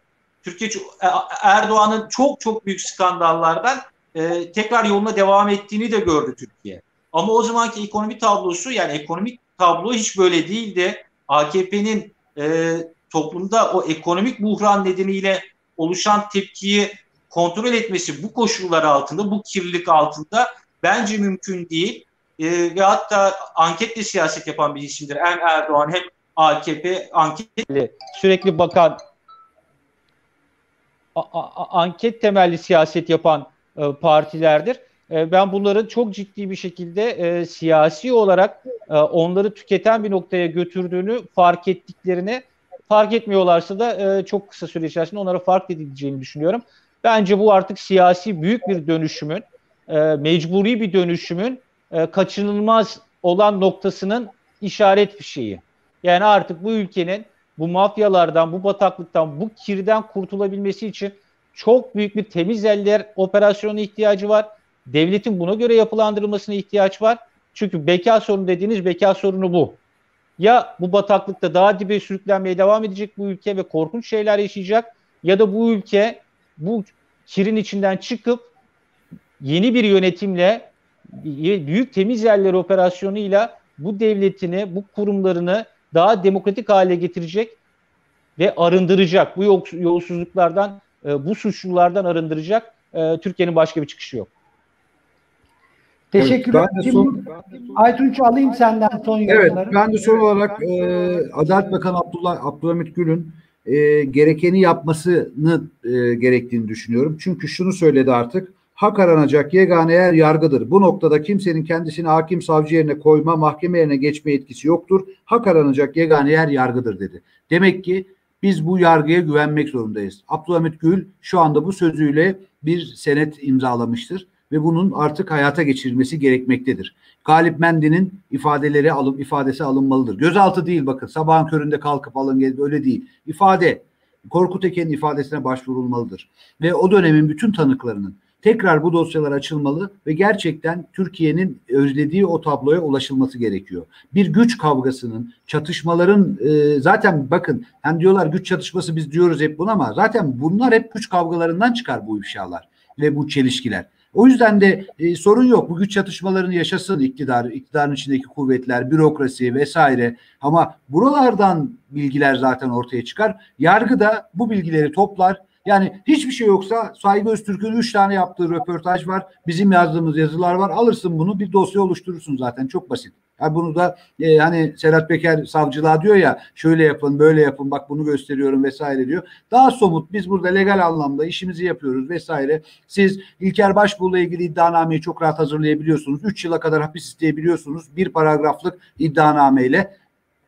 Türkiye e, Erdoğan'ın çok çok büyük skandallardan e, tekrar yoluna devam ettiğini de gördü Türkiye. Ama o zamanki ekonomi tablosu yani ekonomik tablo hiç böyle değildi. AKP'nin e, toplumda o ekonomik buhran nedeniyle oluşan tepkiyi kontrol etmesi bu koşullar altında, bu kirlilik altında bence mümkün değil. e, ve hatta anketle siyaset yapan bir isimdir. Hem Erdoğan hem AKP anket sürekli bakan a, a, anket temelli siyaset yapan e, partilerdir. E, ben bunların çok ciddi bir şekilde e, siyasi olarak e, onları tüketen bir noktaya götürdüğünü fark ettiklerini fark etmiyorlarsa da e, çok kısa süre içerisinde onlara fark edileceğini düşünüyorum. Bence bu artık siyasi büyük bir dönüşümün, e, mecburi bir dönüşümün e, kaçınılmaz olan noktasının işaret bir şeyi. Yani artık bu ülkenin bu mafyalardan, bu bataklıktan, bu kirden kurtulabilmesi için çok büyük bir temiz eller operasyonu ihtiyacı var. Devletin buna göre yapılandırılmasına ihtiyaç var. Çünkü beka sorunu dediğiniz beka sorunu bu. Ya bu bataklıkta daha dibe sürüklenmeye devam edecek bu ülke ve korkunç şeyler yaşayacak ya da bu ülke bu kirin içinden çıkıp yeni bir yönetimle büyük temiz yerler operasyonuyla bu devletini, bu kurumlarını daha demokratik hale getirecek ve arındıracak. Bu yolsuzluklardan, e, bu suçlulardan arındıracak. E, Türkiye'nin başka bir çıkışı yok. Teşekkürler. Ben de son, Aytunç alayım senden son yorumları. Evet ben de son olarak e, Adalet Bakanı Abdullah Abdülhamit Gül'ün e, gerekeni yapmasını e, gerektiğini düşünüyorum. Çünkü şunu söyledi artık. Hak aranacak yegane yer yargıdır. Bu noktada kimsenin kendisini hakim savcı yerine koyma, mahkeme yerine geçme etkisi yoktur. Hak aranacak yegane yer yargıdır dedi. Demek ki biz bu yargıya güvenmek zorundayız. Abdülhamit Gül şu anda bu sözüyle bir senet imzalamıştır ve bunun artık hayata geçirilmesi gerekmektedir. Galip Mendi'nin ifadeleri alım ifadesi alınmalıdır. Gözaltı değil bakın sabahın köründe kalkıp alın geldi öyle değil. İfade Korkut Eken'in ifadesine başvurulmalıdır. Ve o dönemin bütün tanıklarının tekrar bu dosyalar açılmalı ve gerçekten Türkiye'nin özlediği o tabloya ulaşılması gerekiyor. Bir güç kavgasının, çatışmaların e, zaten bakın hani diyorlar güç çatışması biz diyoruz hep bunu ama zaten bunlar hep güç kavgalarından çıkar bu ifşalar ve bu çelişkiler. O yüzden de e, sorun yok. Bu güç çatışmalarını yaşasın iktidar, iktidarın içindeki kuvvetler, bürokrasi vesaire. Ama buralardan bilgiler zaten ortaya çıkar. Yargı da bu bilgileri toplar. Yani hiçbir şey yoksa Saygı Öztürk'ün üç tane yaptığı röportaj var. Bizim yazdığımız yazılar var. Alırsın bunu bir dosya oluşturursun zaten. Çok basit. Yani bunu da e, hani Serhat Peker savcılığa diyor ya şöyle yapın böyle yapın bak bunu gösteriyorum vesaire diyor. Daha somut biz burada legal anlamda işimizi yapıyoruz vesaire. Siz İlker Başbuğ'la ilgili iddianameyi çok rahat hazırlayabiliyorsunuz. 3 yıla kadar hapis isteyebiliyorsunuz. Bir paragraflık iddianameyle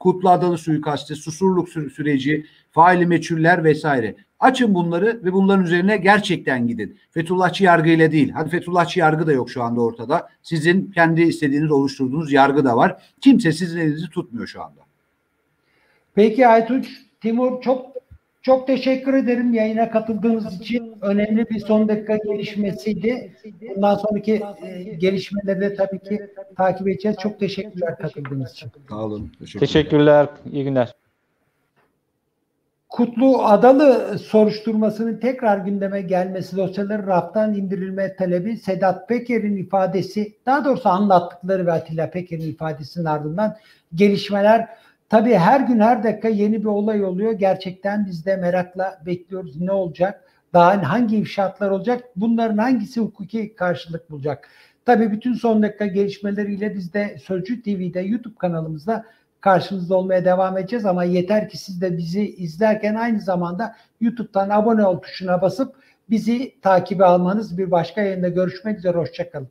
Kutlu Adalı suikastı, susurluk süreci, faili meçhuller vesaire. Açın bunları ve bunların üzerine gerçekten gidin. Fethullahçı yargı ile değil. Hadi Fethullahçı yargı da yok şu anda ortada. Sizin kendi istediğiniz oluşturduğunuz yargı da var. Kimse sizin elinizi tutmuyor şu anda. Peki Aytunç, Timur çok çok teşekkür ederim yayına katıldığınız için. Önemli bir son dakika gelişmesiydi. Bundan sonraki e, gelişmeleri de tabii ki takip edeceğiz. Çok teşekkürler katıldığınız için. Sağ olun. Teşekkürler. teşekkürler. İyi günler. Kutlu Adalı soruşturmasının tekrar gündeme gelmesi, dosyaları raftan indirilme talebi Sedat Peker'in ifadesi, daha doğrusu anlattıkları ve Atilla Peker'in ifadesinin ardından gelişmeler. Tabii her gün her dakika yeni bir olay oluyor. Gerçekten biz de merakla bekliyoruz ne olacak, daha hangi ifşaatlar olacak, bunların hangisi hukuki karşılık bulacak. Tabii bütün son dakika gelişmeleriyle biz de Sözcü TV'de YouTube kanalımızda karşınızda olmaya devam edeceğiz ama yeter ki siz de bizi izlerken aynı zamanda YouTube'dan abone ol tuşuna basıp bizi takibe almanız bir başka yayında görüşmek üzere hoşçakalın.